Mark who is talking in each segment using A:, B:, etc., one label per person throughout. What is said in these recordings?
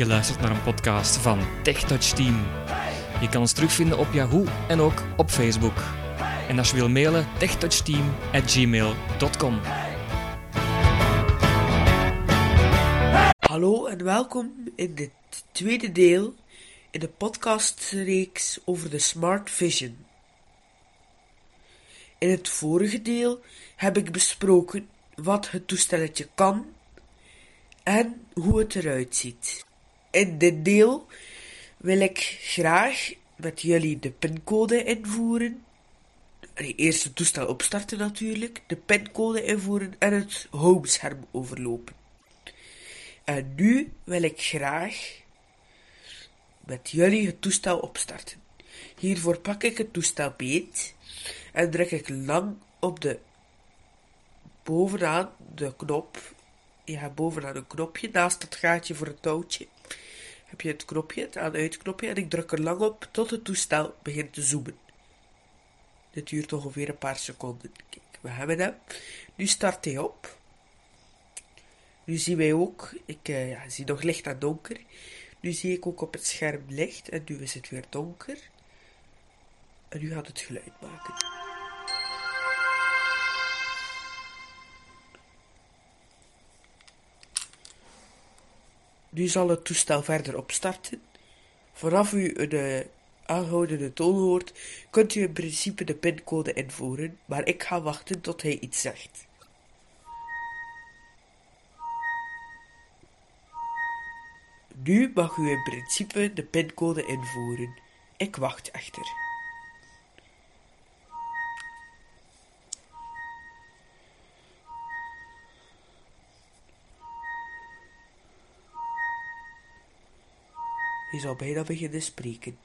A: Je luistert naar een podcast van TechTouch Team. Je kan ons terugvinden op Yahoo en ook op Facebook. En als je wil mailen, techtouchteam.gmail.com.
B: Hallo en welkom in dit tweede deel in de podcastreeks over de Smart Vision. In het vorige deel heb ik besproken wat het toestelletje kan en hoe het eruit ziet. In dit deel wil ik graag met jullie de pincode invoeren. Eerst het toestel opstarten natuurlijk, de pincode invoeren en het homescherm overlopen. En nu wil ik graag met jullie het toestel opstarten. Hiervoor pak ik het toestel beet en druk ik lang op de bovenaan de knop. Hebt bovenaan een knopje naast het gaatje voor het touwtje. Heb je het knopje, het aan-uitknopje en ik druk er lang op tot het toestel begint te zoomen. Dit duurt ongeveer een paar seconden. Kijk, we hebben hem. Nu start hij op. Nu zien wij ook, ik uh, ja, zie nog licht en donker. Nu zie ik ook op het scherm licht en nu is het weer donker. En nu gaat het geluid maken. Nu zal het toestel verder opstarten. Vanaf u een uh, aanhoudende toon hoort, kunt u in principe de pincode invoeren, maar ik ga wachten tot hij iets zegt. Nu mag u in principe de pincode invoeren. Ik wacht echter. Je zal bijna beginnen spreken.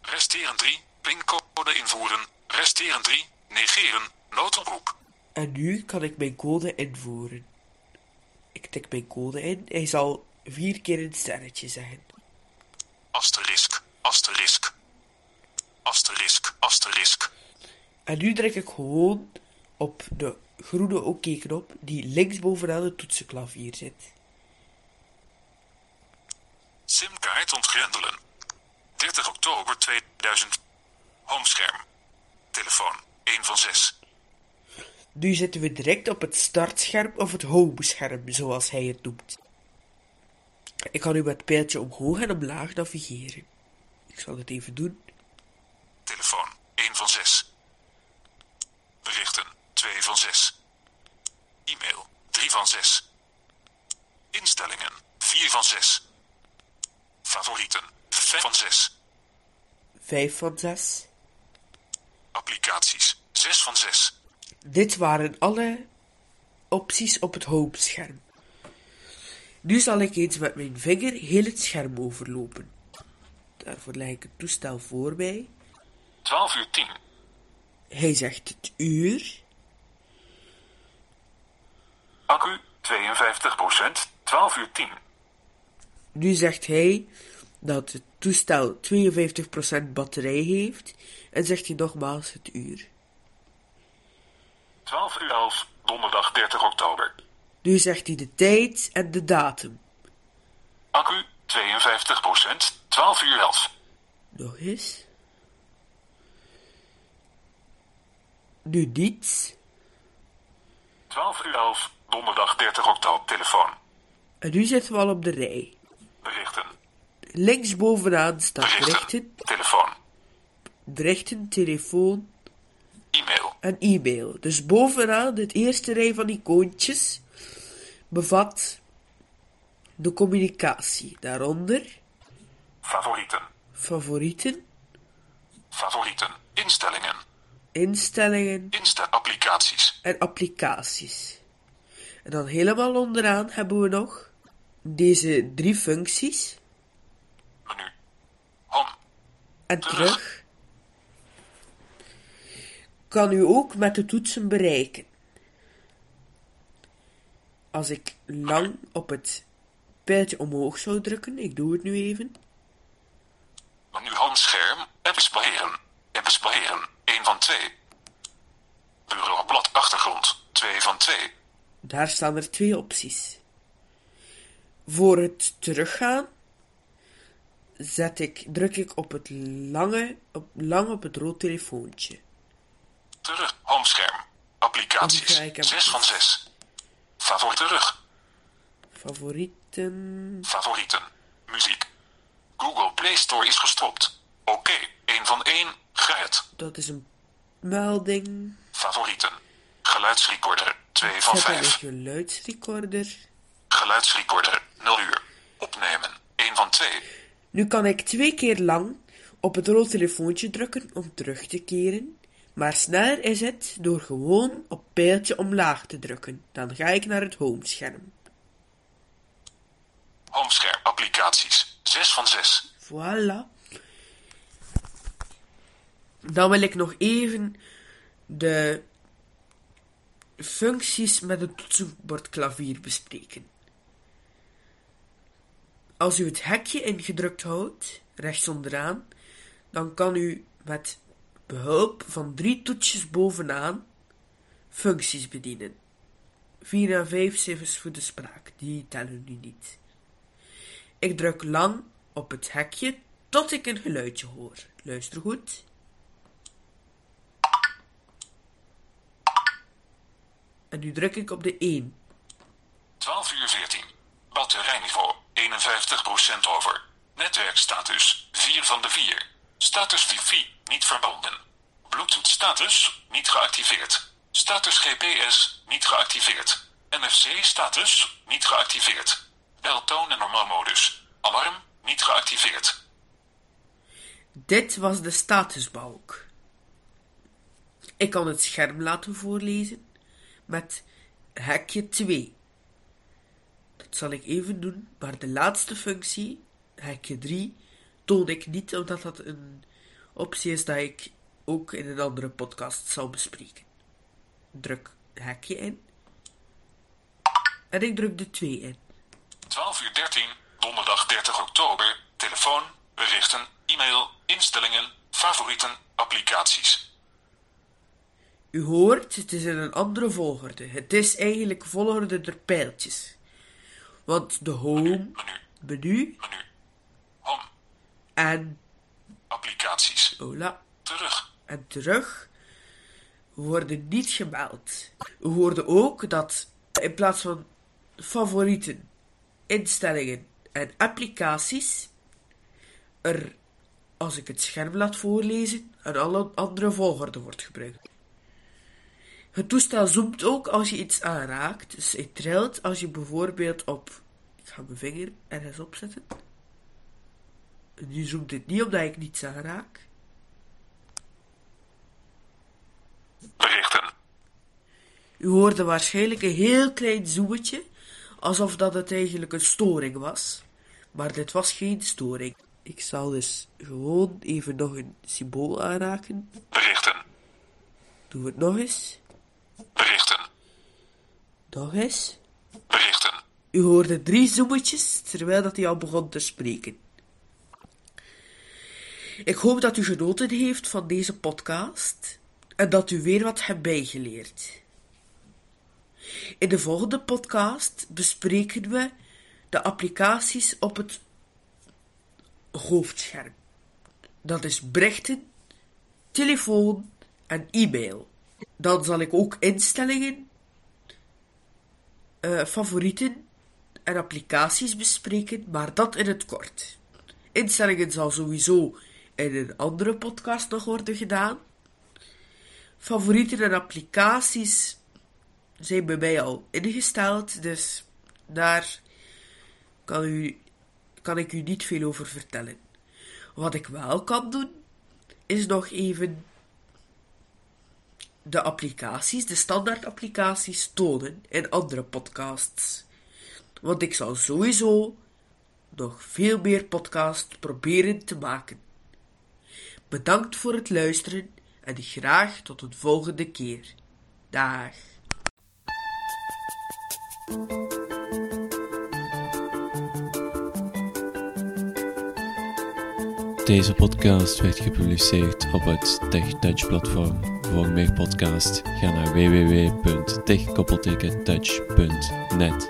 C: Resteren 3, pincode invoeren. Resteren 3, negeren, noodroep.
B: En nu kan ik mijn code invoeren. Ik tik mijn code in. Hij zal vier keer een sterretje zeggen.
C: Asterisk, asterisk. Asterisk, asterisk.
B: En nu druk ik gewoon op de groene OK-knop die links bovenaan het toetsenklavier zit.
C: SIM-kaart ontgrendelen. 30 oktober 2000. Homescherm. Telefoon 1 van 6.
B: Nu zitten we direct op het startscherm of het homescherm, zoals hij het noemt. Ik kan nu met het pijltje omhoog en omlaag navigeren. Ik zal het even doen.
C: Telefoon 1 van 6. Berichten 2 van 6. E-mail 3 van 6. Instellingen 4 van 6. Favorieten 5 van 6.
B: 5 van 6.
C: Applicaties 6 van 6.
B: Dit waren alle opties op het homescherm. Nu zal ik eens met mijn vinger heel het scherm overlopen. Daarvoor leg ik het toestel voor mij.
C: 12 uur 10.
B: Hij zegt het uur.
C: Accu 52%, 12 uur 10.
B: Nu zegt hij dat het toestel 52% batterij heeft en zegt hij nogmaals het uur.
C: 12 uur 11, donderdag 30 oktober.
B: Nu zegt hij de tijd en de datum.
C: Accu 52%, 12 uur 11.
B: Nog eens. Nu niets.
C: 12 uur 11, donderdag 30 oktober, telefoon.
B: En nu zitten we al op de rij.
C: Berichten.
B: Links bovenaan staat
C: berichten, Telefoon.
B: berichten, telefoon
C: E-mail.
B: en e-mail. Dus bovenaan het eerste rij van icoontjes bevat de communicatie. Daaronder
C: Favorieten.
B: favorieten,
C: Favorieten. Instellingen.
B: instellingen
C: applicaties.
B: en applicaties. En dan helemaal onderaan hebben we nog deze drie functies.
C: Menu. Home.
B: En terug kan u ook met de toetsen bereiken. Als ik lang op het pijltje omhoog zou drukken, ik doe het nu even,
C: Menu handscherm. Apps beheren. Apps beheren. 1 van 2. Bureaublad achtergrond. 2 van 2.
B: daar staan er twee opties. Voor het teruggaan zet ik, druk ik op het lange, op, lang op het rood telefoontje.
C: Terug. Homescherm. Applicaties.
B: hem-
C: 6 van 6. Favoriet terug.
B: Favorieten.
C: Favorieten. Muziek. Google Play Store is gestopt. Oké. 1 van 1. Ga het.
B: Dat is een melding.
C: Favorieten. Geluidsrecorder 2 van
B: Zet een
C: 5.
B: geluidsrecorder.
C: Geluidsrecorder 0 uur. Opnemen 1 van 2.
B: Nu kan ik twee keer lang op het rood telefoontje drukken om terug te keren. Maar sneller is het door gewoon op pijltje omlaag te drukken. Dan ga ik naar het homescherm.
C: Homescherm applicaties 6 van 6.
B: Voilà. Dan wil ik nog even de functies met het toetsenbordklavier bespreken. Als u het hekje ingedrukt houdt, rechts onderaan, dan kan u met behulp van drie toetsjes bovenaan functies bedienen. 4 en 5 cijfers voor de spraak, die tellen nu niet. Ik druk lang op het hekje tot ik een geluidje hoor. Luister goed. En nu druk ik op de 1.
C: 12 uur 14. Batterijniveau 51% over. Netwerkstatus 4 van de 4. Status Wi-Fi niet verbonden. Bluetooth status niet geactiveerd. Status GPS niet geactiveerd. NFC status niet geactiveerd. Beltoon en normaal modus. Alarm niet geactiveerd.
B: Dit was de statusbalk. Ik kan het scherm laten voorlezen met hekje 2. Dat zal ik even doen, maar de laatste functie, hekje 3, toon ik niet omdat dat een optie is dat ik ook in een andere podcast zal bespreken. Druk hekje in. En ik druk de 2 in.
C: 12 uur 13. Donderdag 30 oktober. Telefoon, berichten, e-mail, instellingen, favorieten, applicaties.
B: U hoort, het is in een andere volgorde. Het is eigenlijk volgorde der pijltjes. Want de home,
C: Menu. Home,
B: en
C: applicaties.
B: Ola
C: Terug.
B: en terug worden niet gemeld. U hoorde ook dat in plaats van favorieten, instellingen en applicaties er, als ik het scherm laat voorlezen, een andere volgorde wordt gebruikt. Het toestel zoomt ook als je iets aanraakt. Dus het trilt als je bijvoorbeeld op... Ik ga mijn vinger ergens opzetten. Nu zoomt het niet omdat ik niets aanraak.
C: Berichten.
B: U hoorde waarschijnlijk een heel klein zoemetje, alsof dat het eigenlijk een storing was. Maar dit was geen storing. Ik zal dus gewoon even nog een symbool aanraken.
C: Berichten.
B: Doe het nog eens.
C: Berichten.
B: Nog eens.
C: Berichten.
B: U hoorde drie zoemetjes, terwijl dat hij al begon te spreken. Ik hoop dat u genoten heeft van deze podcast en dat u weer wat hebt bijgeleerd. In de volgende podcast bespreken we de applicaties op het hoofdscherm. Dat is berichten, telefoon en e-mail. Dan zal ik ook instellingen eh, favorieten en applicaties bespreken, maar dat in het kort. Instellingen zal sowieso in een andere podcast nog worden gedaan. Favorieten en applicaties zijn bij mij al ingesteld, dus daar kan, u, kan ik u niet veel over vertellen. Wat ik wel kan doen, is nog even de applicaties, de standaard applicaties, tonen in andere podcasts. Want ik zal sowieso nog veel meer podcasts proberen te maken. Bedankt voor het luisteren en graag tot een volgende keer. Dag.
D: Deze podcast werd gepubliceerd op het TechTouch platform. Meer podcast ga naar www.tech-touch.net.